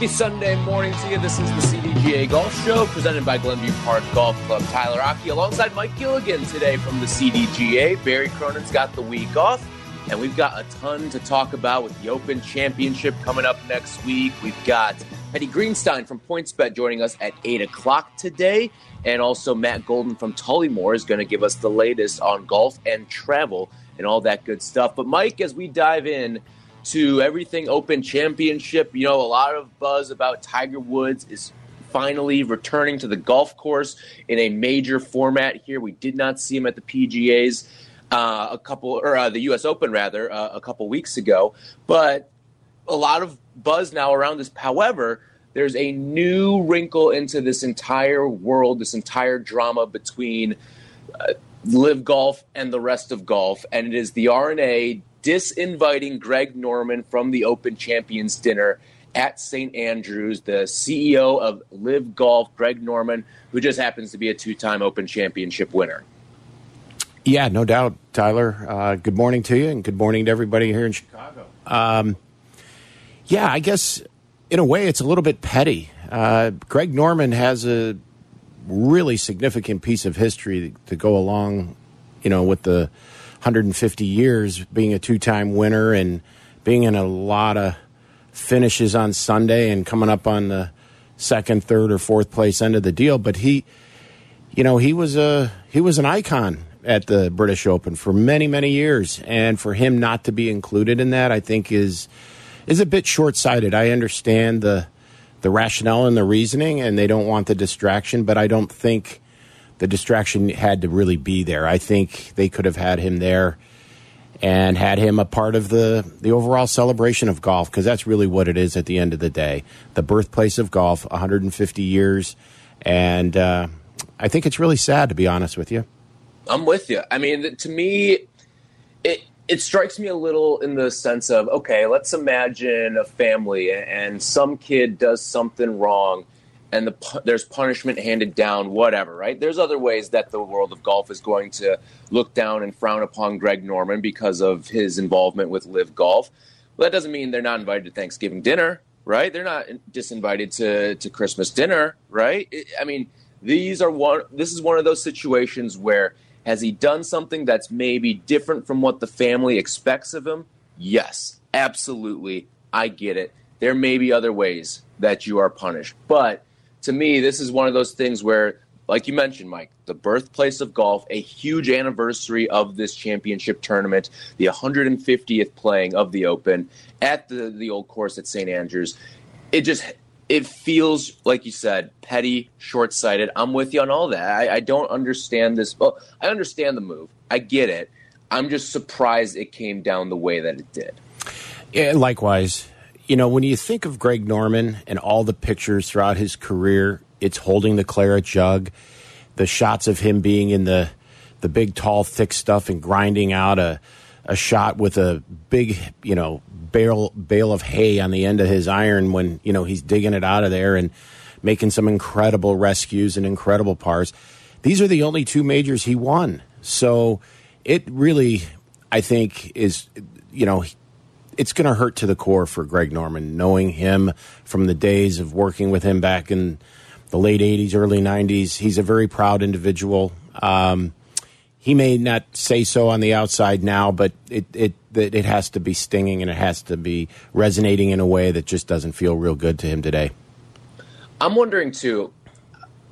Happy Sunday morning to you. This is the CDGA Golf Show presented by Glenview Park Golf Club. Tyler Aki alongside Mike Gilligan today from the CDGA. Barry Cronin's got the week off, and we've got a ton to talk about with the Open Championship coming up next week. We've got Teddy Greenstein from PointsBet joining us at 8 o'clock today, and also Matt Golden from Tullymore is going to give us the latest on golf and travel and all that good stuff. But, Mike, as we dive in, to everything Open Championship. You know, a lot of buzz about Tiger Woods is finally returning to the golf course in a major format here. We did not see him at the PGA's uh, a couple, or uh, the U.S. Open rather, uh, a couple weeks ago. But a lot of buzz now around this. However, there's a new wrinkle into this entire world, this entire drama between. Uh, LIV Golf and the rest of golf, and it is the R&A disinviting Greg Norman from the Open Champions dinner at St. Andrews, the CEO of LIV Golf, Greg Norman, who just happens to be a two time Open Championship winner. Yeah, no doubt, Tyler. Uh, good morning to you, and good morning to everybody here in Chicago. Um, yeah, I guess in a way it's a little bit petty. Uh, Greg Norman has a really significant piece of history to go along, you know, with the 150 years, being a two time winner and being in a lot of finishes on Sunday and coming up on the second, third, or fourth place end of the deal. But he, you know, he was a he was an icon at the British Open for many, many years, and for him not to be included in that, I think is is a bit short sighted. I understand the the rationale and the reasoning, and they don't want the distraction, but I don't think the distraction had to really be there. I think they could have had him there and had him a part of the the overall celebration of golf because that's really what it is at the end of the day. The birthplace of golf, 150 years, and uh, I think it's really sad to be honest with you. I'm with you. I mean, to me, it it strikes me a little in the sense of okay, let's imagine a family and some kid does something wrong and the, there's punishment handed down, whatever, right? There's other ways that the world of golf is going to look down and frown upon Greg Norman because of his involvement with LIV Golf. Well, that doesn't mean they're not invited to Thanksgiving dinner, right? They're not disinvited to, to Christmas dinner, right? I mean, these are one. This is one of those situations where has he done something that's maybe different from what the family expects of him? Yes, absolutely. I get it. There may be other ways that you are punished, but to me, this is one of those things where, like you mentioned, Mike, the birthplace of golf, a huge anniversary of this championship tournament, the 150th playing of the Open at the, the old course at St. Andrews. It just it feels like you said petty, short sighted. I'm with you on all that. I, I don't understand this. Well, I understand the move. I get it. I'm just surprised it came down the way that it did. Yeah, likewise you know, when you think of Greg Norman and all the pictures throughout his career, it's holding the claret jug, the shots of him being in the the big, tall, thick stuff and grinding out a a shot with a big, you know, bale bale of hay on the end of his iron when you know he's digging it out of there and making some incredible rescues and incredible pars. These are the only two majors he won, so it really, I think, is you know it's going to hurt to the core for Greg Norman, knowing him from the days of working with him back in the late 80s, early 90s. He's a very proud individual. Um, he may not say so on the outside now, but it, it, it has to be stinging and it has to be resonating in a way that just doesn't feel real good to him today. I'm wondering too,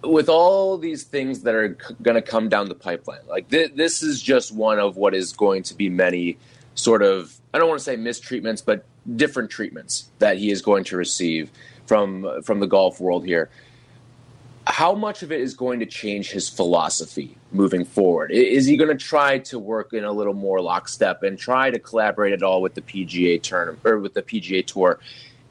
with all these things that are going to come down the pipeline, like th- this is just one of what is going to be many sort of I don't want to say mistreatments, but different treatments that he is going to receive from from the golf world here. How much of it is going to change his philosophy moving forward? Is he going to try to work in a little more lockstep and try to collaborate at all with the PGA tournament or with the PGA Tour?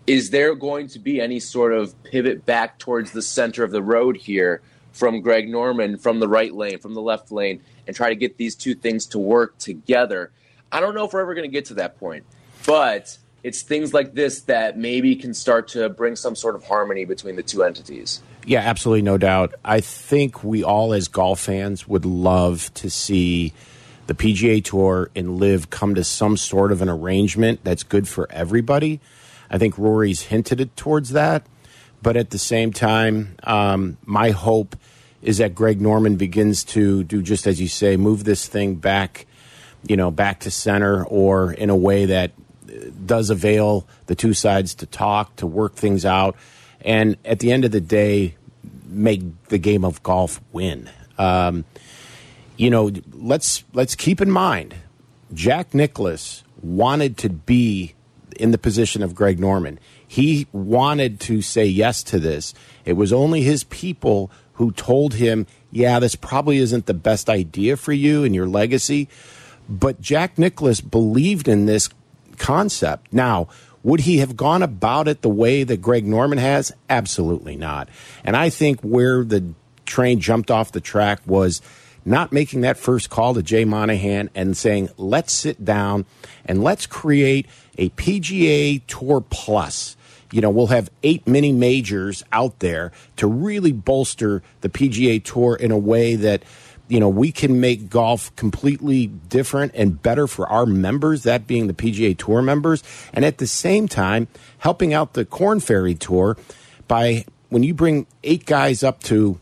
Is there going to be any sort of pivot back towards the center of the road here from Greg Norman from the right lane, from the left lane, and try to get these two things to work together. I don't know if we're ever going to get to that point, but it's things like this that maybe can start to bring some sort of harmony between the two entities. Yeah, absolutely, no doubt. I think we all, as golf fans, would love to see the PGA Tour and LIV come to some sort of an arrangement that's good for everybody. I think Rory's hinted it towards that. But at the same time, um, my hope is that Greg Norman begins to do just as you say, move this thing back, you know, back to center, or in a way that does avail the two sides to talk, to work things out, and at the end of the day, make the game of golf win. Um, you know, let's let's keep in mind, Jack Nicklaus wanted to be in the position of Greg Norman. He wanted to say yes to this. It was only his people who told him, yeah, this probably isn't the best idea for you and your legacy. But Jack Nicklaus believed in this concept. Now, would he have gone about it the way that Greg Norman has? Absolutely not. And I think where the train jumped off the track was not making that first call to Jay Monahan and saying, let's sit down and let's create a PGA Tour Plus you know, we'll have eight mini majors out there to really bolster the PGA Tour in a way that, you know, we can make golf completely different and better for our members, that being the PGA Tour members, and at the same time, helping out the Corn Ferry Tour by when you bring eight guys up to,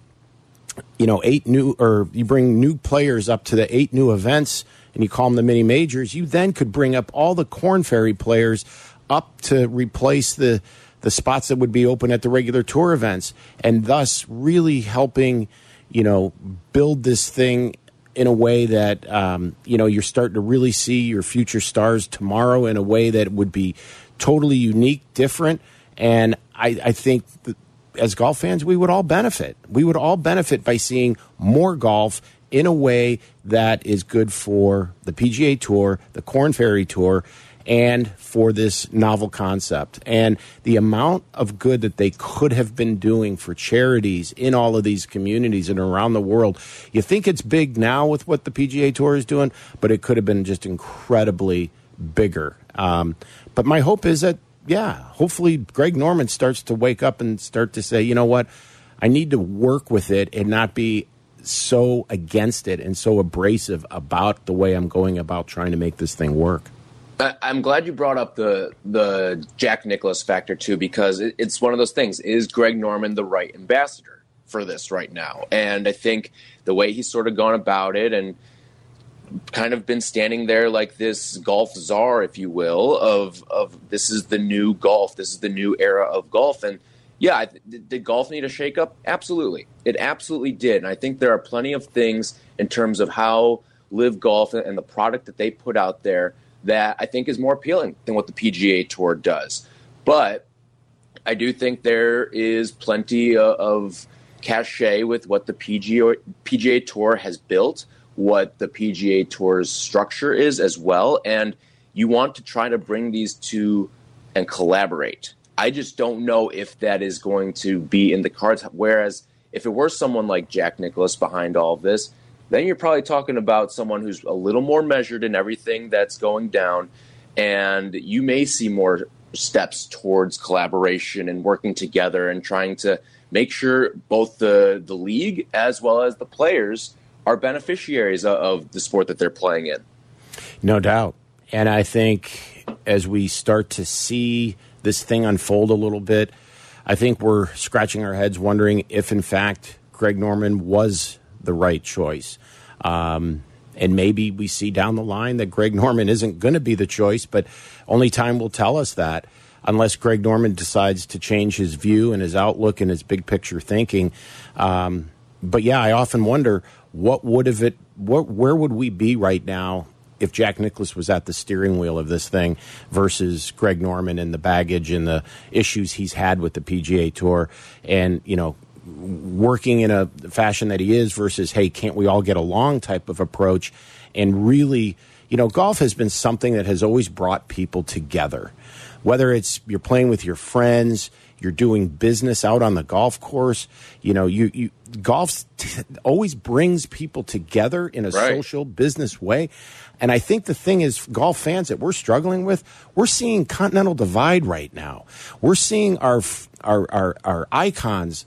you know, eight new, or you bring new players up to the eight new events and you call them the mini majors, you then could bring up all the Corn Ferry players up to replace the the spots that would be open at the regular tour events, and thus really helping, you know, build this thing in a way that um, you know you're starting to really see your future stars tomorrow in a way that would be totally unique, different, and I, I think as golf fans we would all benefit. We would all benefit by seeing more golf in a way that is good for the PGA Tour, the Corn Ferry Tour, and for this novel concept. And the amount of good that they could have been doing for charities in all of these communities and around the world. You think it's big now with what the PGA Tour is doing, but it could have been just incredibly bigger. Um, but my hope is that, yeah, hopefully Greg Norman starts to wake up and start to say, you know what, I need to work with it and not be so against it and so abrasive about the way I'm going about trying to make this thing work. I'm glad you brought up the the Jack Nicklaus factor too, because it's one of those things. Is Greg Norman the right ambassador for this right now? And I think the way he's sort of gone about it and kind of been standing there like this golf czar, if you will, of of this is the new golf, this is the new era of golf, and yeah, did golf need a shakeup? Absolutely, it absolutely did, and I think there are plenty of things in terms of how LIV Golf and the product that they put out there that I think is more appealing than what the PGA Tour does. But I do think there is plenty of cachet with what the PGA, PGA Tour has built, what the PGA Tour's structure is as well. And you want to try to bring these two and collaborate. I just don't know if that is going to be in the cards. Whereas if it were someone like Jack Nicklaus behind all of this, then you're probably talking about someone who's a little more measured in everything that's going down, and you may see more steps towards collaboration and working together and trying to make sure both the the league as well as the players are beneficiaries of the sport that they're playing in. No doubt. And I think as we start to see this thing unfold a little bit, I think we're scratching our heads wondering if, in fact, Greg Norman was the right choice. Um, and maybe we see down the line that Greg Norman isn't going to be the choice, but only time will tell us that unless Greg Norman decides to change his view and his outlook and his big picture thinking. Um, but yeah, I often wonder what would have it, what, where would we be right now if Jack Nicklaus was at the steering wheel of this thing versus Greg Norman and the baggage and the issues he's had with the PGA Tour and, you know, working in a fashion that he is versus, hey, can't we all get along type of approach. And really, you know, golf has been something that has always brought people together. Whether it's you're playing with your friends, You're doing business out on the golf course. You know, you, you golf always brings people together in a right. social business way. And I think the thing is, golf fans that we're struggling with, we're seeing continental divide right now. We're seeing our our our, our icons,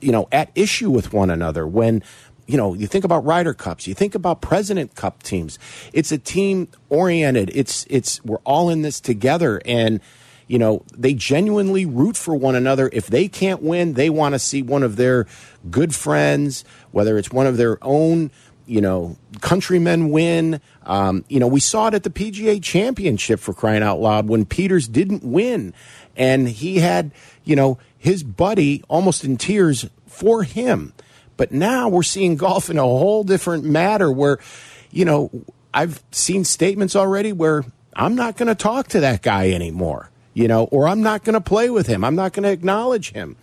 you know, at issue with one another when you know, you think about Ryder Cups, you think about President Cup teams. It's a team oriented. It's it's we're all in this together and you know, they genuinely root for one another. If they can't win, they want to see one of their good friends, whether it's one of their own, you know, countrymen win. Um, you know, we saw it at the PGA Championship for crying out loud when Peters didn't win, and he had, you know, his buddy almost in tears for him. But now we're seeing golf in a whole different matter where, you know, I've seen statements already where I'm not going to talk to that guy anymore, you know, or I'm not going to play with him. I'm not going to acknowledge him.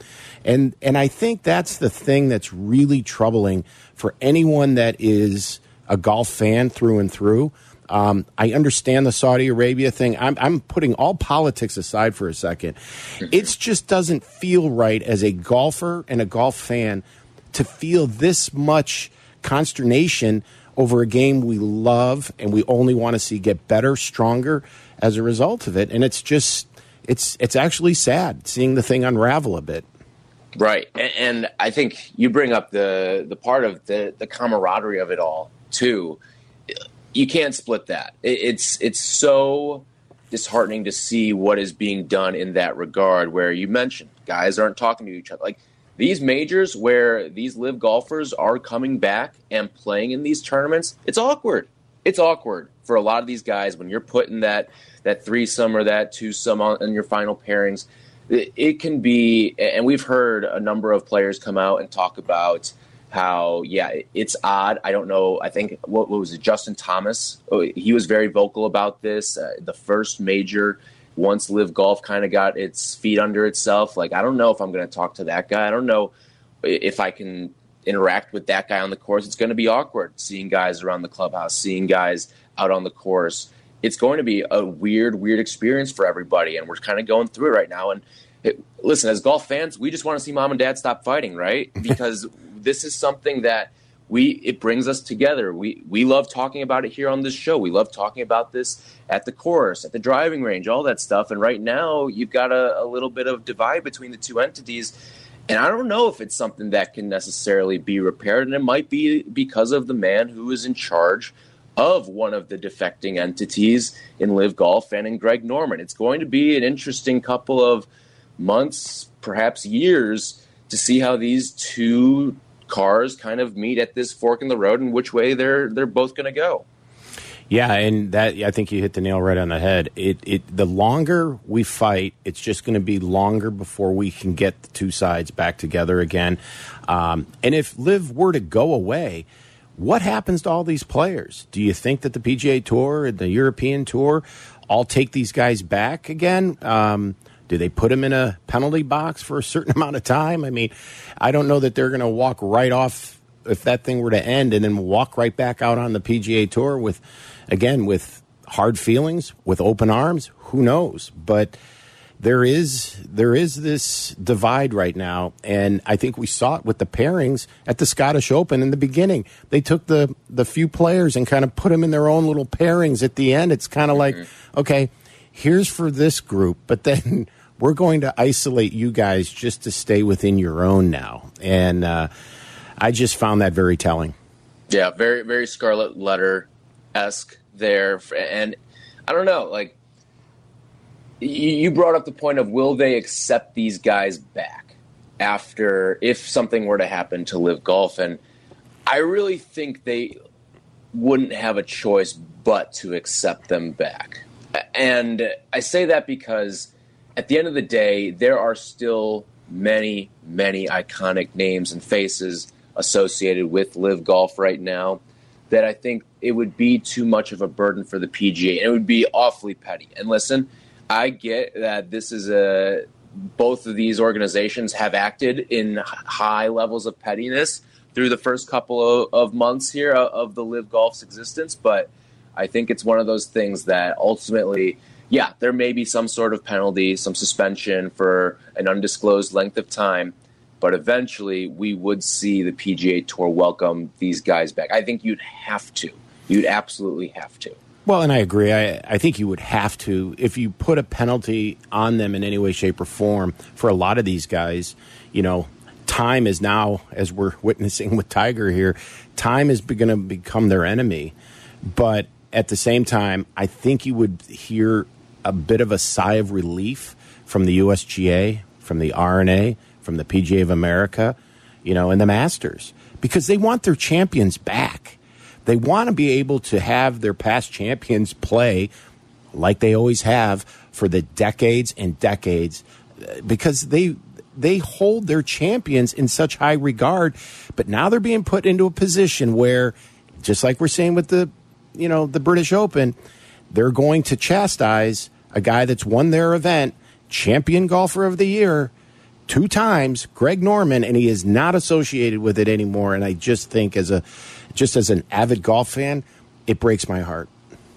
And and I think that's the thing that's really troubling for anyone that is a golf fan through and through. Um, I understand the Saudi Arabia thing. I'm, I'm, putting all politics aside for a second. It just doesn't feel right as a golfer and a golf fan to feel this much consternation over a game we love and we only want to see get better, stronger as a result of it. And it's just, it's it's actually sad seeing the thing unravel a bit. Right, and, and I think you bring up the the part of the the camaraderie of it all too. You can't split that. It, it's it's so disheartening to see what is being done in that regard. Where you mentioned guys aren't talking to each other, like these majors where these LIV golfers are coming back and playing in these tournaments, it's awkward. It's awkward for a lot of these guys when you're putting that that threesome or that twosome on in your final pairings. It, it can be, and we've heard a number of players come out and talk about how yeah it's odd i don't know i think what, what was it justin thomas oh, he was very vocal about this uh, the first major once LIV Golf kind of got its feet under itself, like I don't know if I'm going to talk to that guy. I don't know if I can interact with that guy on the course. It's going to be awkward seeing guys around the clubhouse, seeing guys out on the course. It's going to be a weird, weird experience for everybody, and we're kind of going through it right now. And it, listen, as golf fans, we just want to see mom and dad stop fighting, right? Because this is something that we it brings us together. We we love talking about it here on this show. We love talking about this at the course, at the driving range, all that stuff. And right now, you've got a, a little bit of divide between the two entities. And I don't know if it's something that can necessarily be repaired. And it might be because of the man who is in charge of one of the defecting entities in LIV Golf and in Greg Norman. It's going to be an interesting couple of months, perhaps years, to see how these two cars kind of meet at this fork in the road and which way they're they're both going to go. Yeah, and that I think you hit the nail right on the head. It it the longer we fight, it's just going to be longer before we can get the two sides back together again. Um, and if LIV were to go away, what happens to all these players? Do you think that the PGA Tour and the European Tour all take these guys back again? Um, do they put them in a penalty box for a certain amount of time? I mean, I don't know that they're going to walk right off if that thing were to end and then walk right back out on the PGA Tour with, again, with hard feelings, with open arms. Who knows? But there is there is this divide right now, and I think we saw it with the pairings at the Scottish Open in the beginning. They took the the few players and kind of put them in their own little pairings at the end. It's kind of mm-hmm. like, okay, here's for this group, but then we're going to isolate you guys just to stay within your own now. And uh, I just found that very telling. Yeah, very, very Scarlet Letter esque there. And I don't know, like, you brought up the point of will they accept these guys back after if something were to happen to LIV Golf and i really think they wouldn't have a choice but to accept them back and i say that because at the end of the day, there are still many, many iconic names and faces associated with LIV Golf right now that I think it would be too much of a burden for the PGA, it would be awfully petty. And listen, I get that this is a both of these organizations have acted in high levels of pettiness through the first couple of, of months here of the LIV Golf's existence, but I think it's one of those things that ultimately yeah, there may be some sort of penalty, some suspension for an undisclosed length of time, but eventually we would see the PGA Tour welcome these guys back. I think you'd have to. You'd absolutely have to. Well, and I agree. I, I think you would have to if you put a penalty on them in any way, shape, or form. For a lot of these guys, you know, time is now, as we're witnessing with Tiger here, time is going to become their enemy. But at the same time, I think you would hear a bit of a sigh of relief from the USGA, from the R&A, from the PGA of America, you know, and the Masters because they want their champions back. They want to be able to have their past champions play like they always have for the decades and decades uh, because they they hold their champions in such high regard but now they're being put into a position where just like we're saying with the you know the British Open they're going to chastise a guy that's won their event champion golfer of the year two times Greg Norman and he is not associated with it anymore and I just think as a just as an avid golf fan, it breaks my heart.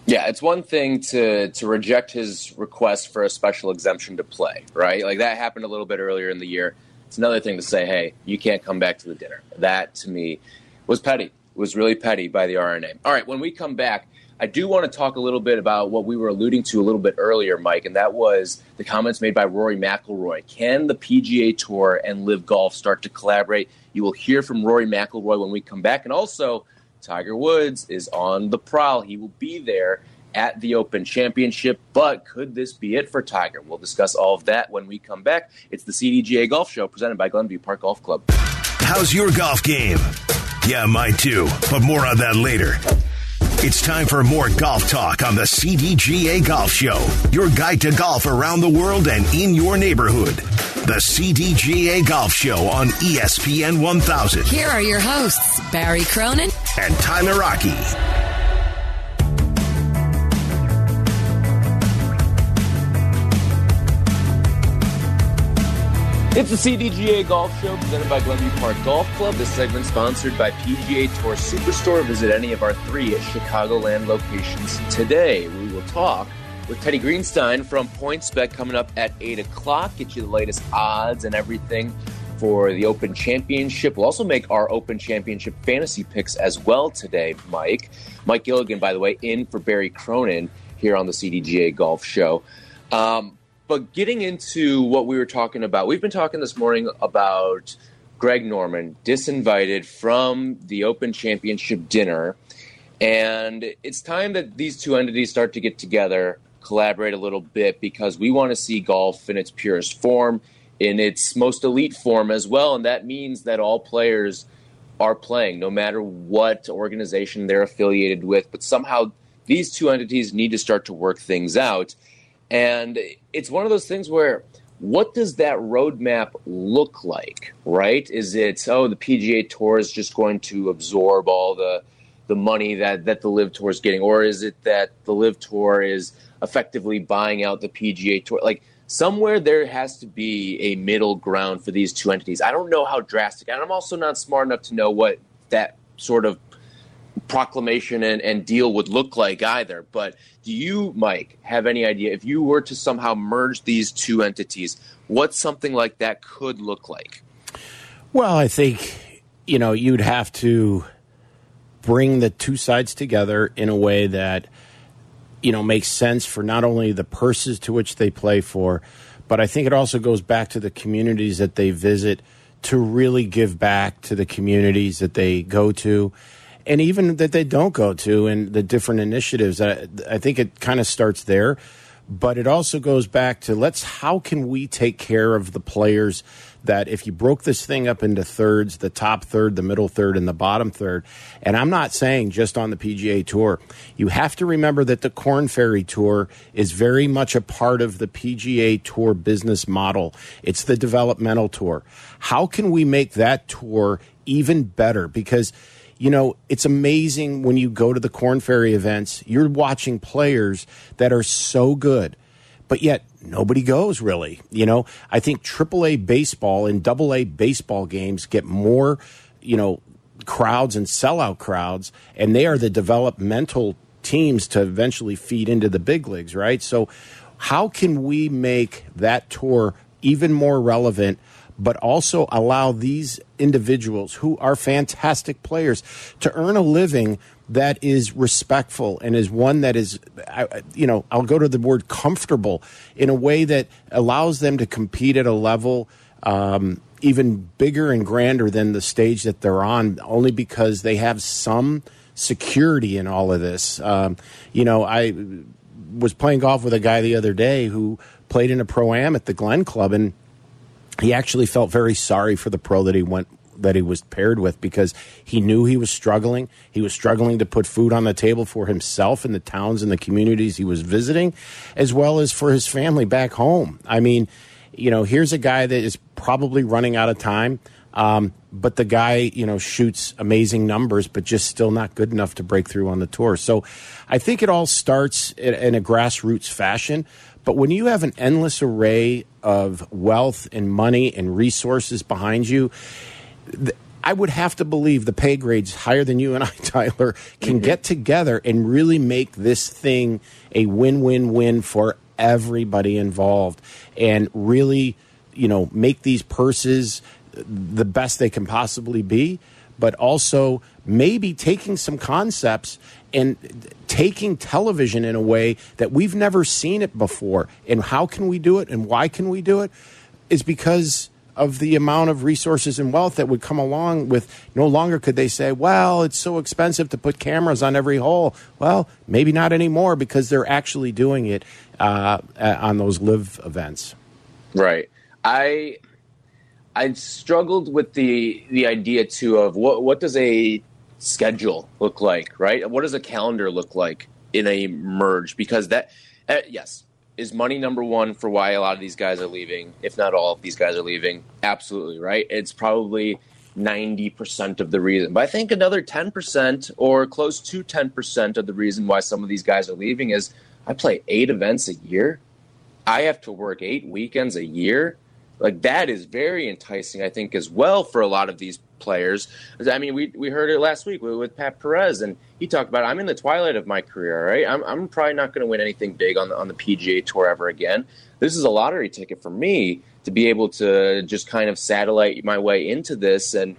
Yeah, it's one thing to to reject his request for a special exemption to play, right? Like that happened a little bit earlier in the year. It's another thing to say, "Hey, you can't come back to the dinner." That to me was petty. It was really petty by the R&A. All right, when we come back, I do want to talk a little bit about what we were alluding to a little bit earlier, Mike, and that was the comments made by Rory McIlroy. Can the PGA Tour and LIV Golf start to collaborate? You will hear from Rory McIlroy when we come back, and also Tiger Woods is on the prowl. He will be there at the Open Championship, but could this be it for Tiger? We'll discuss all of that when we come back. It's the CDGA Golf Show presented by Glenview Park Golf Club. How's your golf game? Yeah, mine too, but more on that later. It's time for more golf talk on the CDGA Golf Show, your guide to golf around the world and in your neighborhood. The CDGA Golf Show on ESPN 1000. Here are your hosts, Barry Cronin and Tyler Aki. It's the CDGA Golf Show presented by Glenview Park Golf Club. This segment sponsored by PGA Tour Superstore. Visit any of our three Chicagoland locations today. We will talk with Teddy Greenstein from PointsBet coming up at 8 o'clock. Get you the latest odds and everything for the Open Championship. We'll also make our Open Championship fantasy picks as well today, Mike. Mike Gilligan, by the way, in for Barry Cronin here on the CDGA Golf Show. Um, but getting into what we were talking about, we've been talking this morning about Greg Norman disinvited from the Open Championship dinner. And it's time that these two entities start to get together, collaborate a little bit, because we want to see golf in its purest form, in its most elite form as well. And that means that all players are playing, no matter what organization they're affiliated with. But somehow these two entities need to start to work things out. And it's one of those things where what does that roadmap look like, right? Is it, oh, the PGA Tour is just going to absorb all the the money that, that the LIV Tour is getting, or is it that the LIV Tour is effectively buying out the PGA Tour? Like somewhere there has to be a middle ground for these two entities. I don't know how drastic, and I'm also not smart enough to know what that sort of proclamation and, and deal would look like either. But do you, Mike, have any idea if you were to somehow merge these two entities, what something like that could look like? Well, I think, you know, you'd have to bring the two sides together in a way that, you know, makes sense for not only the purses to which they play for, but I think it also goes back to the communities that they visit to really give back to the communities that they go to and even that they don't go to and the different initiatives. I, I think it kind of starts there, but it also goes back to let's how can we take care of the players that if you broke this thing up into thirds, the top third, the middle third, and the bottom third, and I'm not saying just on the PGA Tour, you have to remember that the Corn Ferry Tour is very much a part of the PGA Tour business model. It's the developmental tour. How can we make that tour even better? Because you know, it's amazing when you go to the Corn Ferry events, you're watching players that are so good, but yet nobody goes really. You know, I think AAA baseball and AA baseball games get more, you know, crowds and sellout crowds, and they are the developmental teams to eventually feed into the big leagues, right? So, how can we make that tour even more relevant? But also allow these individuals who are fantastic players to earn a living that is respectful and is one that is, you know, I'll go to the word comfortable in a way that allows them to compete at a level um, even bigger and grander than the stage that they're on, only because they have some security in all of this. Um, you know, I was playing golf with a guy the other day who played in a pro am at the Glen Club, and he actually felt very sorry for the pro that he went that he was paired with because he knew he was struggling. He was struggling to put food on the table for himself in the towns and the communities he was visiting, as well as for his family back home. I mean, you know, here's a guy that is probably running out of time. Um, but the guy, you know, shoots amazing numbers, but just still not good enough to break through on the tour. So I think it all starts in, in a grassroots fashion. But when you have an endless array of wealth and money and resources behind you, I would have to believe the pay grades higher than you and I, Tyler, can mm-hmm. get together and really make this thing a win win win for everybody involved and really, you know, make these purses the best they can possibly be, but also maybe taking some concepts and taking television in a way that we've never seen it before. And how can we do it and why can we do it? Is because of the amount of resources and wealth that would come along with no longer could they say, well, it's so expensive to put cameras on every hole. Well, maybe not anymore because they're actually doing it uh, on those LIV events. Right. I I struggled with the the idea too of what what does a schedule look like, right? What does a calendar look like in a merge? Because that, uh, yes, is money number one for why a lot of these guys are leaving, if not all of these guys are leaving. Absolutely, right? It's probably 90% of the reason. But I think another 10% or close to 10% of the reason why some of these guys are leaving is I play eight events a year. I have to work eight weekends a year like that is very enticing, I think, as well for a lot of these players. I mean, we we heard it last week with, Pat Perez, and he talked about I'm in the twilight of my career. Right, I'm I'm probably not going to win anything big on the on the PGA Tour ever again. This is a lottery ticket for me to be able to just kind of satellite my way into this and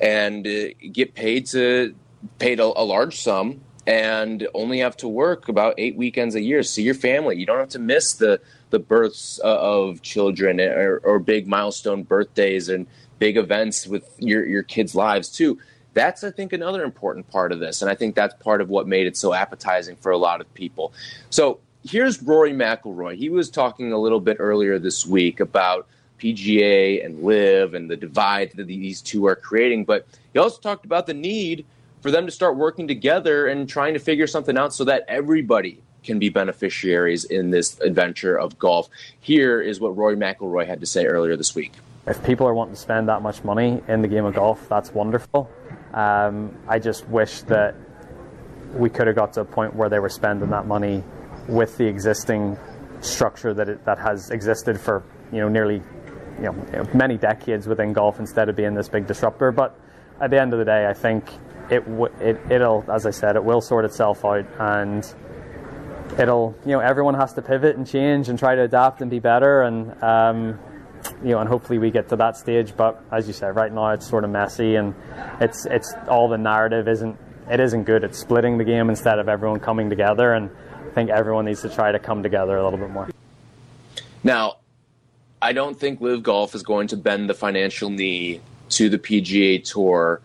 and uh, get paid to paid a, a large sum and only have to work about eight weekends a year. See your family. You don't have to miss the the births uh, of children or, or big milestone birthdays and big events with your your kids' lives too. That's I think another important part of this, and I think that's part of what made it so appetizing for a lot of people. So here's Rory McIlroy. He was talking a little bit earlier this week about PGA and LIV and the divide that these two are creating, but he also talked about the need for them to start working together and trying to figure something out so that everybody can be beneficiaries in this adventure of golf. Here is what Rory McIlroy had to say earlier this week. If people are wanting to spend that much money in the game of golf, that's wonderful. Um, I just wish that we could have got to a point where they were spending that money with the existing structure that it, that has existed for you know nearly you know many decades within golf instead of being this big disruptor. But at the end of the day, I think it, it it'll as I said it will sort itself out and it'll you know everyone has to pivot and change and try to adapt and be better and um, you know and hopefully we get to that stage but as you said right now it's sort of messy and it's it's all the narrative isn't it isn't good. It's splitting the game instead of everyone coming together and I think everyone needs to try to come together a little bit more. Now I don't think LIV Golf is going to bend the financial knee to the PGA Tour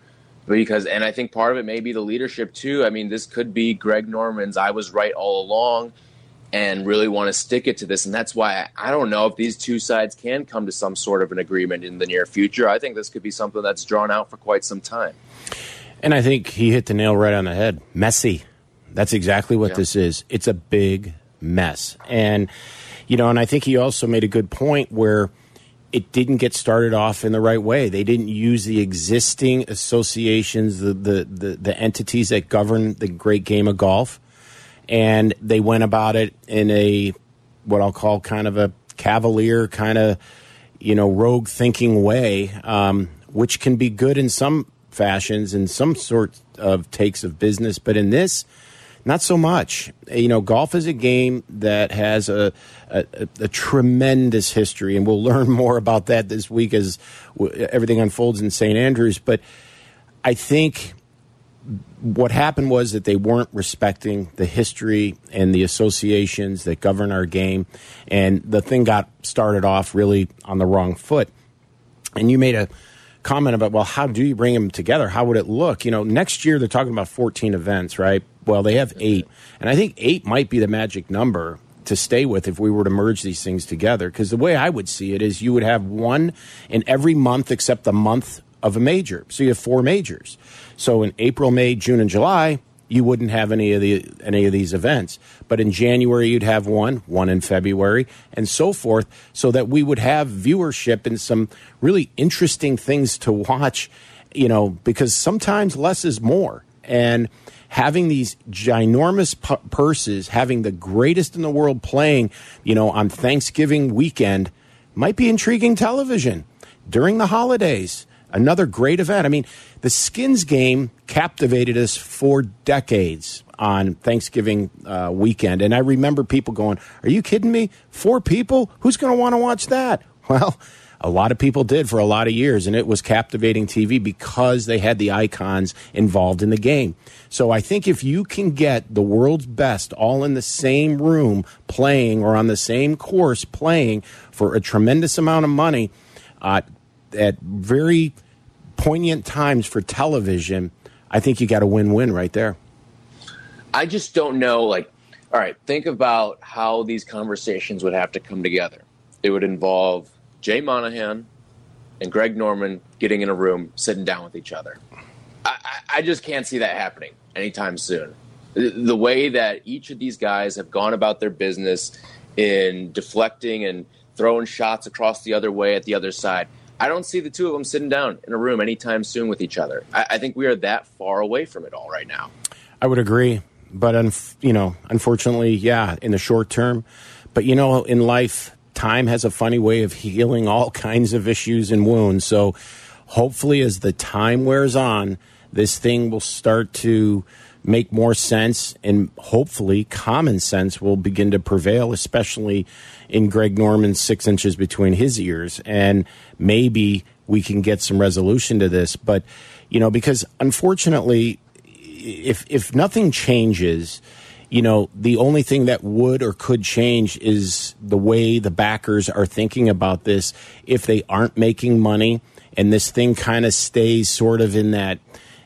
because and I think part of it may be the leadership too. I mean, this could be Greg Norman's I was right all along and really want to stick it to this and that's why I don't know if these two sides can come to some sort of an agreement in the near future. I think this could be something that's drawn out for quite some time. And I think he hit the nail right on the head. Messy. That's exactly what yeah. this is. It's a big mess. And you know, and I think he also made a good point where it didn't get started off in the right way. They didn't use the existing associations, the, the, the, the, entities that govern the great game of golf, and they went about it in a what I'll call kind of a cavalier, kind of you know rogue thinking way, um, which can be good in some fashions and some sort of takes of business, but in this, not so much. You know, golf is a game that has a, a, a tremendous history, and we'll learn more about that this week as everything unfolds in St. Andrews. But I think what happened was that they weren't respecting the history and the associations that govern our game, and the thing got started off really on the wrong foot. And you made a comment about, well, how do you bring them together? How would it look? You know, next year they're talking about 14 events, right? Well, they have eight. And I think eight might be the magic number to stay with if we were to merge these things together. Because the way I would see it is you would have one in every month except the month of a major. So you have four majors. So in April, May, June, and July, you wouldn't have any of the any of these events. But in January you'd have one, one in February, and so forth, so that we would have viewership and some really interesting things to watch, you know, because sometimes less is more. And having these ginormous purses, having the greatest in the world playing, you know, on Thanksgiving weekend might be intriguing television during the holidays. Another great event. I mean, the Skins game captivated us for decades on Thanksgiving uh, weekend. And I remember people going, Are you kidding me? Four people? Who's going to want to watch that? Well, a lot of people did for a lot of years, and it was captivating TV because they had the icons involved in the game. So I think if you can get the world's best all in the same room playing or on the same course playing for a tremendous amount of money uh, at very poignant times for television, I think you got a win win right there. I just don't know. Like, all right, think about how these conversations would have to come together. It would involve Jay Monahan and Greg Norman getting in a room, sitting down with each other. I, I just can't see that happening anytime soon. The, way that each of these guys have gone about their business in deflecting and throwing shots across the other way at the other side I don't see the two of them sitting down in a room anytime soon with each other. I, I think we are that far away from it all right now. I would agree, but you know, unfortunately, yeah, in the short term. But you know, in life, time has a funny way of healing all kinds of issues and wounds. So, hopefully, as the time wears on, this thing will start to make more sense and hopefully common sense will begin to prevail, especially in Greg Norman's six inches between his ears. And maybe we can get some resolution to this. But, you know, because unfortunately, if, if nothing changes, you know, the only thing that would or could change is the way the backers are thinking about this. If they aren't making money and this thing kind of stays sort of in that,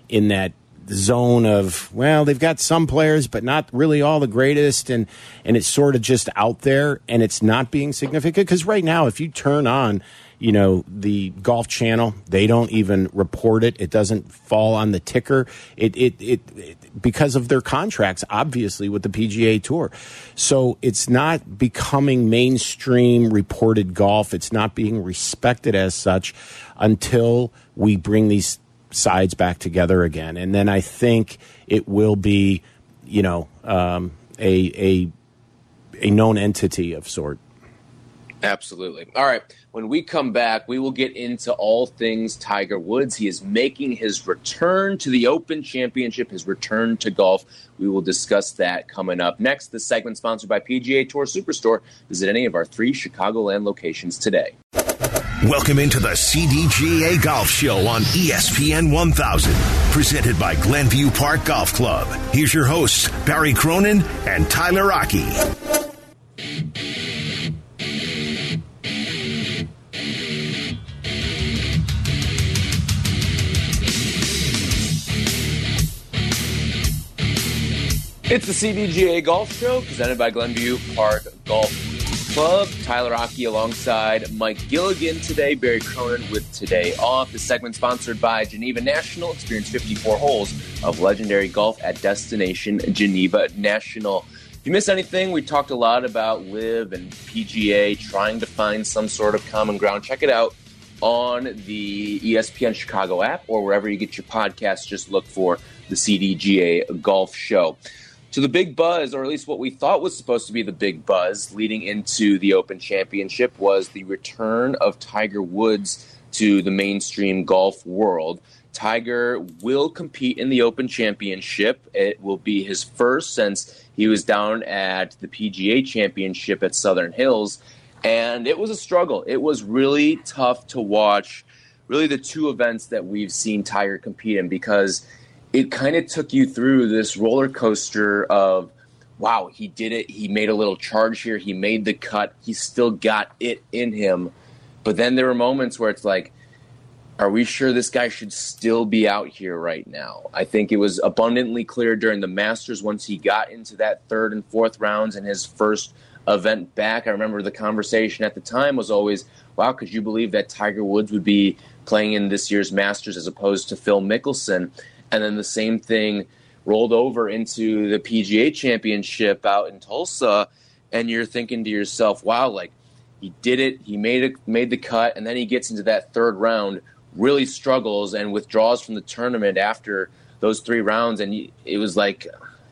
in that zone of well they've got some players but not really all the greatest and and it's sort of just out there and it's not being significant because right now if you turn on you know the golf channel they don't even report it it doesn't fall on the ticker it it, it, it because of their contracts obviously with the PGA tour so it's not becoming mainstream reported golf it's not being respected as such until we bring these sides back together again. And then I think it will be, you know, um, a, a, a known entity of sort. Absolutely. All right. When we come back, we will get into all things Tiger Woods. He is making his return to the Open Championship, his return to golf. We will discuss that coming up next. This segment sponsored by PGA Tour Superstore. Visit any of our three Chicagoland locations today. Welcome into the CDGA Golf Show on ESPN 1000, presented by Glenview Park Golf Club. Here's your hosts, Barry Cronin and Tyler Aki. It's the CDGA Golf Show presented by Glenview Park Golf Club. Tyler Aki alongside Mike Gilligan today. Barry Cronin with today off. This segment sponsored by Geneva National. Experience 54 holes of legendary golf at Destination Geneva National. If you miss anything, we talked a lot about LIV and PGA trying to find some sort of common ground. Check it out on the ESPN Chicago app or wherever you get your podcasts. Just look for the CDGA Golf Show. So the big buzz, or at least what we thought was supposed to be the big buzz leading into the Open Championship, was the return of Tiger Woods to the mainstream golf world. Tiger will compete in the Open Championship. It will be his first since he was down at the PGA Championship at Southern Hills. And it was a struggle. It was really tough to watch, really, the two events that we've seen Tiger compete in because it kind of took you through this roller coaster of, wow, he did it. He made a little charge here. He made the cut. He still got it in him. But then there were moments where it's like, are we sure this guy should still be out here right now? I think it was abundantly clear during the Masters once he got into that third and fourth rounds and his first event back. I remember the conversation at the time was always, wow, could you believe that Tiger Woods would be playing in this year's Masters as opposed to Phil Mickelson? And then the same thing rolled over into the PGA Championship out in Tulsa. And you're thinking to yourself, wow, like he did it, he made it, made the cut, and then he gets into that third round really struggles and withdraws from the tournament after those three rounds. And it was like,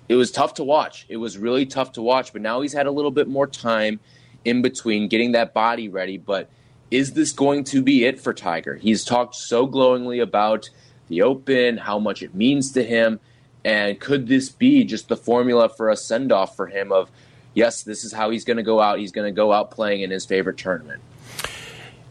it was tough to watch. It was really tough to watch. But now he's had a little bit more time in between getting that body ready. But is this going to be it for Tiger? He's talked so glowingly about the Open, how much it means to him. And could this be just the formula for a send off for him of, yes, this is how he's going to go out. He's going to go out playing in his favorite tournament.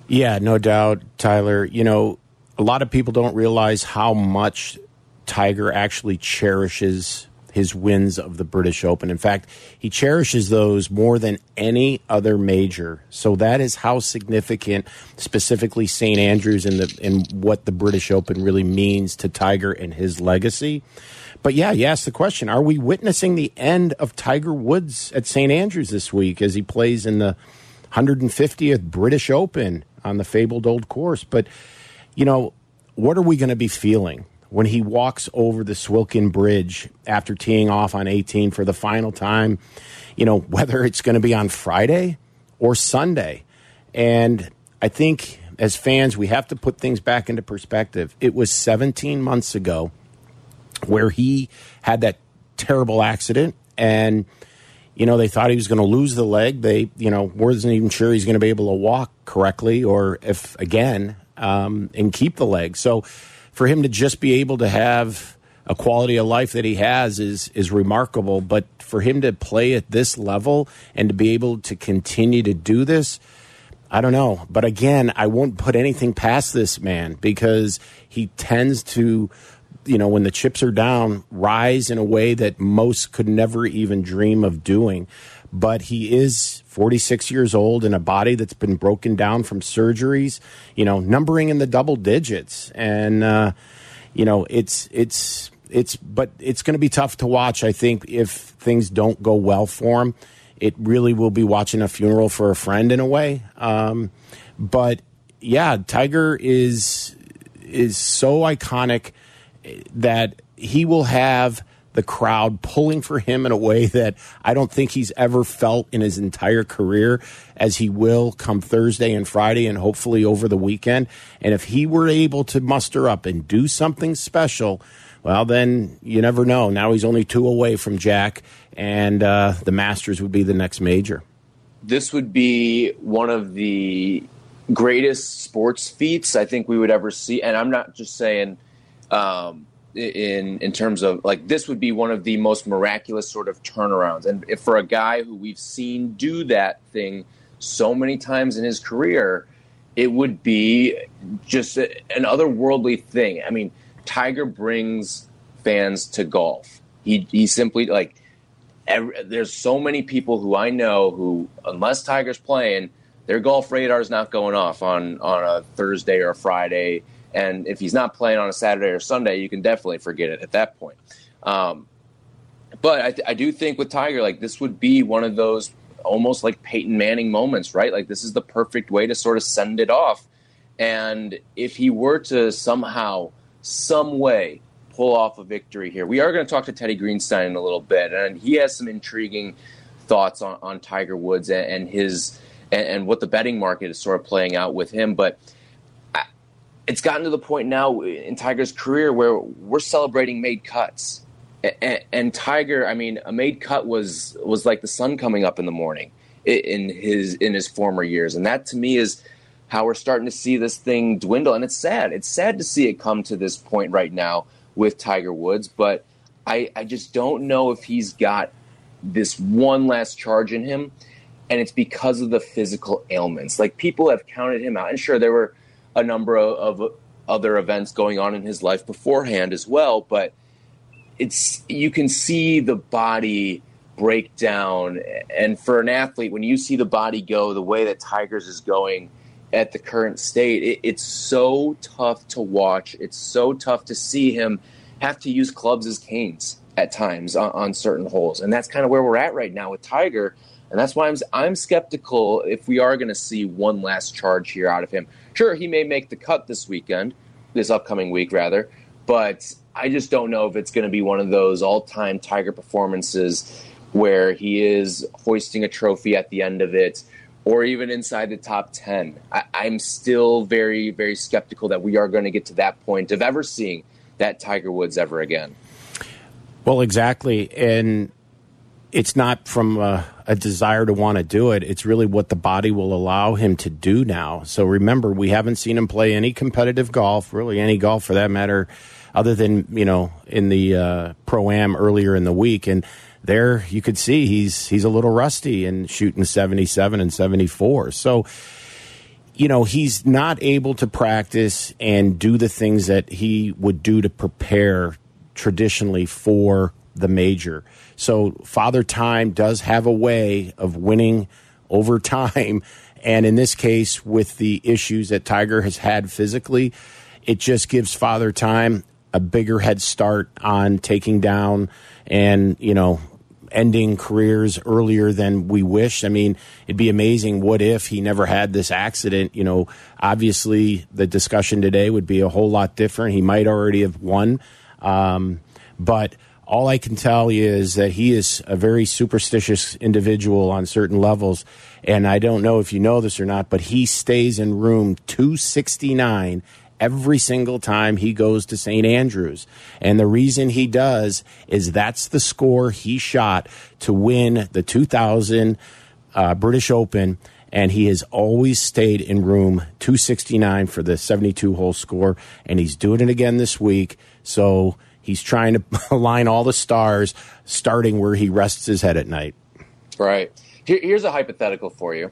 Yeah, no doubt, Tyler. You know, a lot of people don't realize how much Tiger actually cherishes his wins of the British Open. In fact, he cherishes those more than any other major. So that is how significant, specifically St Andrews and the and what the British Open really means to Tiger and his legacy. But yeah, you asked the question: Are we witnessing the end of Tiger Woods at St Andrews this week as he plays in the 150th British Open? on the fabled old course. But, you know, what are we going to be feeling when he walks over the Swilcan Bridge after teeing off on 18 for the final time? You know, whether it's going to be on Friday or Sunday. And I think as fans, we have to put things back into perspective. It was 17 months ago where he had that terrible accident and you know, they thought he was going to lose the leg. They, you know, wasn't even sure he's going to be able to walk correctly or if again um, and keep the leg. So for him to just be able to have a quality of life that he has is is remarkable. But for him to play at this level and to be able to continue to do this, I don't know. But again, I won't put anything past this man because he tends to you know, when the chips are down, rise in a way that most could never even dream of doing. But he is 46 years old in a body that's been broken down from surgeries, you know, numbering in the double digits. And, uh, you know, it's, it's, it's, but it's going to be tough to watch, I think, if things don't go well for him. It really will be watching a funeral for a friend in a way. Um, but yeah, Tiger is, is so iconic that he will have the crowd pulling for him in a way that I don't think he's ever felt in his entire career, as he will come Thursday and Friday and hopefully over the weekend. And if he were able to muster up and do something special, well, then you never know. Now he's only two away from Jack, and uh, the Masters would be the next major. This would be one of the greatest sports feats I think we would ever see. And I'm not just saying – um, in in terms of like this would be one of the most miraculous sort of turnarounds. And for a guy who we've seen do that thing so many times in his career, it would be just a, an otherworldly thing. I mean, Tiger brings fans to golf. He he simply like every, there's so many people who I know who unless Tiger's playing, their golf radar is not going off on on a Thursday or a Friday and if he's not playing on a Saturday or Sunday, you can definitely forget it at that point. Um, but I, th- I, do think with Tiger, like this would be one of those almost like Peyton Manning moments, right? Like this is the perfect way to sort of send it off. And if he were to somehow, some way, pull off a victory here, we are going to talk to Teddy Greenstein in a little bit, and he has some intriguing thoughts on, on Tiger Woods and, and his and, and what the betting market is sort of playing out with him, but it's gotten to the point now in Tiger's career where we're celebrating made cuts. And, Tiger, I mean, a made cut was was like the sun coming up in the morning in his in his former years, and that to me is how we're starting to see this thing dwindle. And it's sad. It's sad to see it come to this point right now with Tiger Woods, but I, I just don't know if he's got this one last charge in him. And it's because of the physical ailments. Like people have counted him out. And sure, there were a number of, of other events going on in his life beforehand as well, but it's you can see the body break down. And for an athlete when you see the body go the way that Tiger's is going at the current state it, it's so tough to watch. It's so tough to see him have to use clubs as canes at times on, on certain holes. And that's kind of where we're at right now with Tiger. And that's why I'm I'm skeptical if we are going to see one last charge here out of him. Sure, he may make the cut this weekend, this upcoming week rather, but I just don't know if it's going to be one of those all-time Tiger performances where he is hoisting a trophy at the end of it or even inside the top 10. I, am still very, very skeptical that we are going to get to that point of ever seeing that Tiger Woods ever again. Well, exactly. And it's not from a, a desire to want to do it. It's really what the body will allow him to do now. So remember, we haven't seen him play any competitive golf, really any golf for that matter, other than, you know, in the uh, Pro Am earlier in the week. And there you could see he's he's a little rusty and shooting 77 and 74. So you know, he's not able to practice and do the things that he would do to prepare traditionally for the major. So Father Time does have a way of winning over time. And in this case, with the issues that Tiger has had physically, it just gives Father Time a bigger head start on taking down and, you know, ending careers earlier than we wish. I mean, it'd be amazing. What if he never had this accident? You know, obviously the discussion today would be a whole lot different. He might already have won. Um, but all I can tell you is that he is a very superstitious individual on certain levels. And I don't know if you know this or not, but he stays in room 269 every single time he goes to St. Andrews. And the reason he does is that's the score he shot to win the 2000 uh, British Open. And he has always stayed in room 269 for the 72 hole score. And he's doing it again this week. So He's trying to align all the stars, starting where he rests his head at night. Right. Here, here's a hypothetical for you.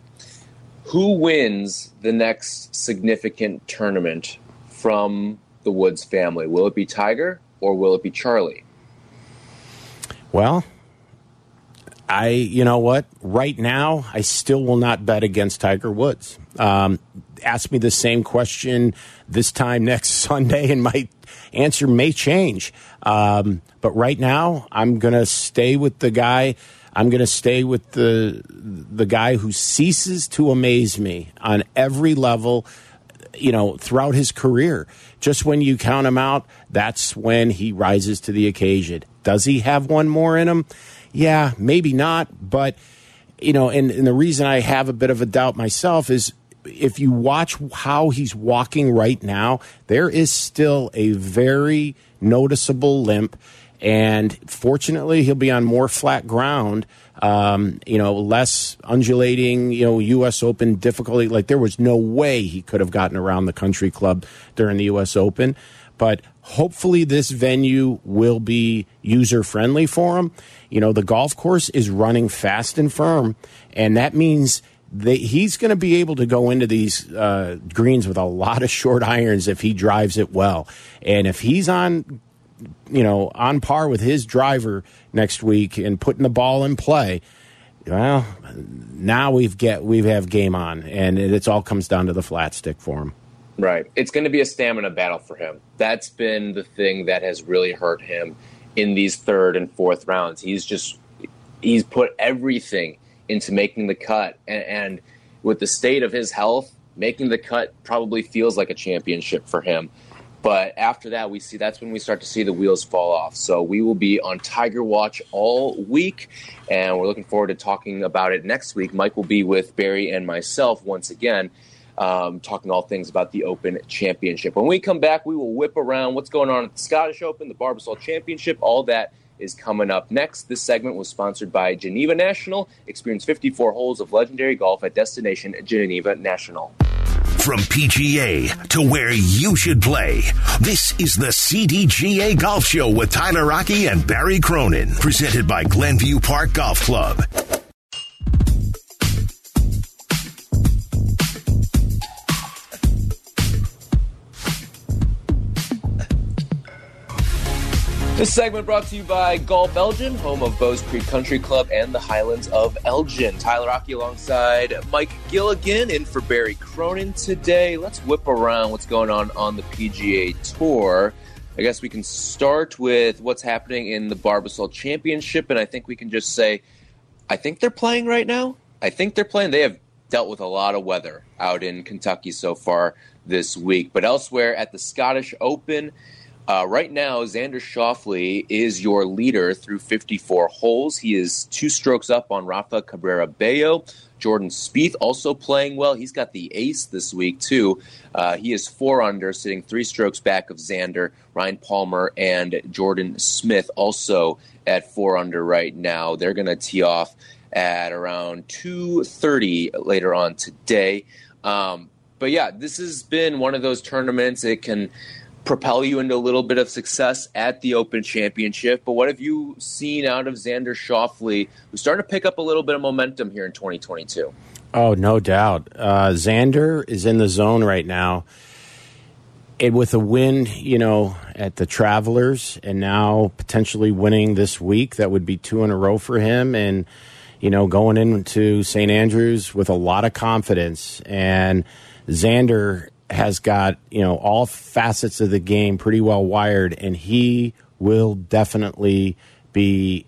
Who wins the next significant tournament from the Woods family? Will it be Tiger or will it be Charlie? Well, I, you know what? Right now, I still will not bet against Tiger Woods. Um, ask me the same question this time next Sunday, and my answer may change. Um, but right now, I'm going to stay with the guy. I'm going to stay with the the guy who ceases to amaze me on every level. You know, throughout his career, just when you count him out, that's when he rises to the occasion. Does he have one more in him? Yeah, maybe not, but you know, and, and the reason I have a bit of a doubt myself is if you watch how he's walking right now, there is still a very noticeable limp. And fortunately, he'll be on more flat ground, um, you know, less undulating, you know, U.S. Open difficulty. Like there was no way he could have gotten around the country club during the U.S. Open. But hopefully, this venue will be user friendly for him. You know, the golf course is running fast and firm, and that means they, he's going to be able to go into these uh, greens with a lot of short irons if he drives it well. And if he's on, you know, on par with his driver next week and putting the ball in play, well, now we've get we have game on, and it all comes down to the flat stick for him. Right. It's going to be a stamina battle for him. That's been the thing that has really hurt him in these third and fourth rounds. He's just he's put everything into making the cut. And, and with the state of his health, making the cut probably feels like a championship for him. But after that, we see that's when we start to see the wheels fall off. So we will be on Tiger Watch all week, and we're looking forward to talking about it next week. Mike will be with Barry and myself once again, um, talking all things about the Open Championship. When we come back, we will whip around what's going on at the Scottish Open, the Barbasol Championship, all that is coming up next. This segment was sponsored by Geneva National. Experience 54 holes of legendary golf at destination Geneva National. From PGA to where you should play. This is the CDGA Golf Show with Tyler Aki and Barry Cronin. Presented by Glenview Park Golf Club. This segment brought to you by Golf Elgin, home of Bowes Creek Country Club and the Highlands of Elgin. Tyler Aki alongside Mike Gilligan in for Barry Cronin today. Let's whip around what's going on on the PGA Tour. I guess we can start with what's happening in the Barbasol Championship, and I think we can just say, I think they're playing right now. I think they're playing. They have dealt with a lot of weather out in Kentucky so far this week, but elsewhere at the Scottish Open, uh, right now, Xander Schauffele is your leader through 54 holes. He is two strokes up on Rafa Cabrera Bello. Jordan Spieth also playing well. He's got the ace this week, too. Uh, he is four under, sitting three strokes back of Xander, Ryan Palmer, and Jordan Smith also at four under right now. They're going to tee off at around 2.30 later on today. Um, but yeah, this has been one of those tournaments. It can propel you into a little bit of success at the Open Championship. But what have you seen out of Xander Schauffele, who's starting to pick up a little bit of momentum here in 2022? Oh, no doubt. Uh, Xander is in the zone right now. And with a win, you know, at the Travelers, and now potentially winning this week, that would be two in a row for him. And, you know, going into St. Andrews with a lot of confidence. And Xander has got you know all facets of the game pretty well wired, and he will definitely be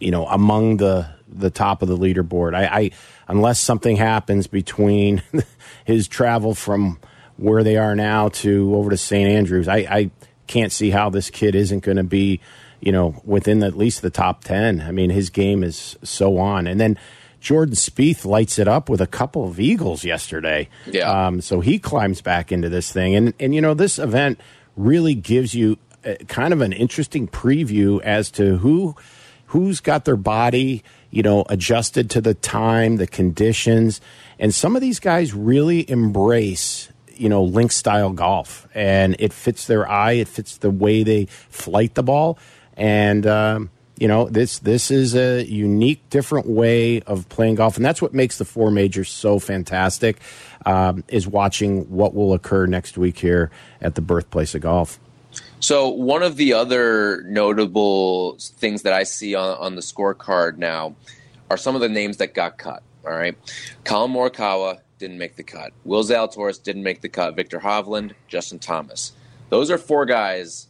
you know among the the top of the leaderboard. I, I unless something happens between his travel from where they are now to over to St. Andrews, I, I can't see how this kid isn't going to be you know within the, at least the top ten. I mean, his game is so on, and then Jordan Spieth lights it up with a couple of eagles yesterday. Yeah. Um, so he climbs back into this thing, and and you know this event really gives you a, kind of an interesting preview as to who who's got their body you know adjusted to the time, the conditions, and some of these guys really embrace you know link style golf, and it fits their eye, it fits the way they flight the ball, and. Um, you know this this is a unique different way of playing golf and that's what makes the four majors so fantastic um, is watching what will occur next week here at the birthplace of golf. So one of the other notable things that i see on, on the scorecard now are some of the names that got cut all right? Collin Morikawa didn't make the cut. Will Zalatoris didn't make the cut. Viktor Hovland Justin Thomas. Those are four guys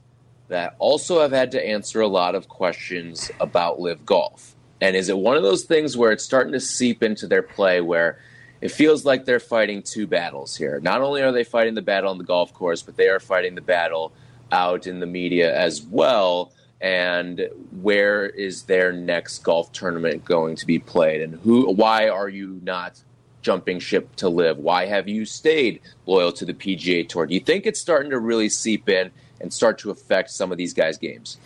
that also have had to answer a lot of questions about LIV Golf. And is it one of those things where it's starting to seep into their play where it feels like they're fighting two battles here? Not only are they fighting the battle on the golf course, but they are fighting the battle out in the media as well. And where is their next golf tournament going to be played? And who? Why are you not jumping ship to LIV? Why have you stayed loyal to the PGA Tour? Do you think it's starting to really seep in? And start to affect some of these guys' games?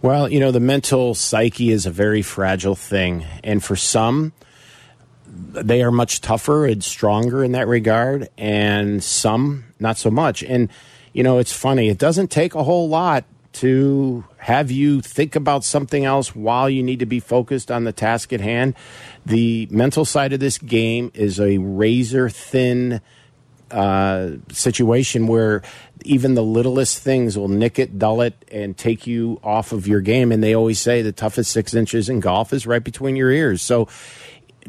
Well, you know, the mental psyche is a very fragile thing. And for some, they are much tougher and stronger in that regard, and some not so much. And, you know, it's funny, it doesn't take a whole lot to have you think about something else while you need to be focused on the task at hand. The mental side of this game is a razor thin uh, situation where even the littlest things will nick it, dull it, and take you off of your game. And they always say the toughest six inches in golf is right between your ears. So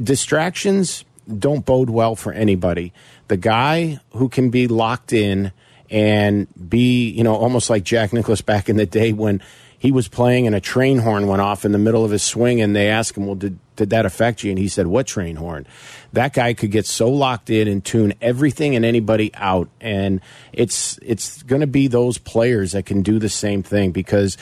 distractions don't bode well for anybody. The guy who can be locked in and be, you know, almost like Jack Nicklaus back in the day when he was playing and a train horn went off in the middle of his swing and they asked him, well, did, did that affect you? And he said, what train horn? That guy could get so locked in and tune everything and anybody out. And it's, it's going to be those players that can do the same thing because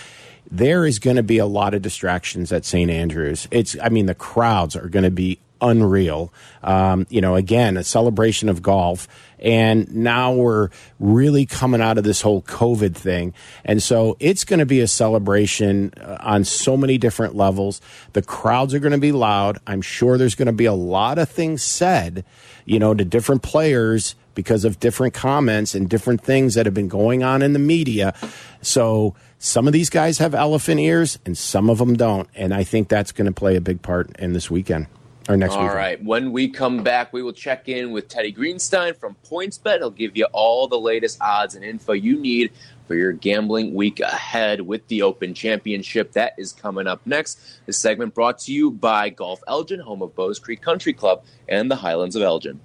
there is going to be a lot of distractions at St. Andrews. It's, I mean, the crowds are going to be unreal. Um, you know, again, a celebration of golf. And now we're really coming out of this whole COVID thing. And so it's going to be a celebration uh, on so many different levels. The crowds are going to be loud. I'm sure there's going to be a lot of things said, you know, to different players because of different comments and different things that have been going on in the media. So some of these guys have elephant ears and some of them don't. And I think that's going to play a big part in this weekend or next week. All right. When we come back, we will check in with Teddy Greenstein from PointsBet. He'll give you all the latest odds and info you need for your gambling week ahead with the Open Championship. That is coming up next. This segment brought to you by Golf Elgin, home of Bowes Creek Country Club and the Highlands of Elgin.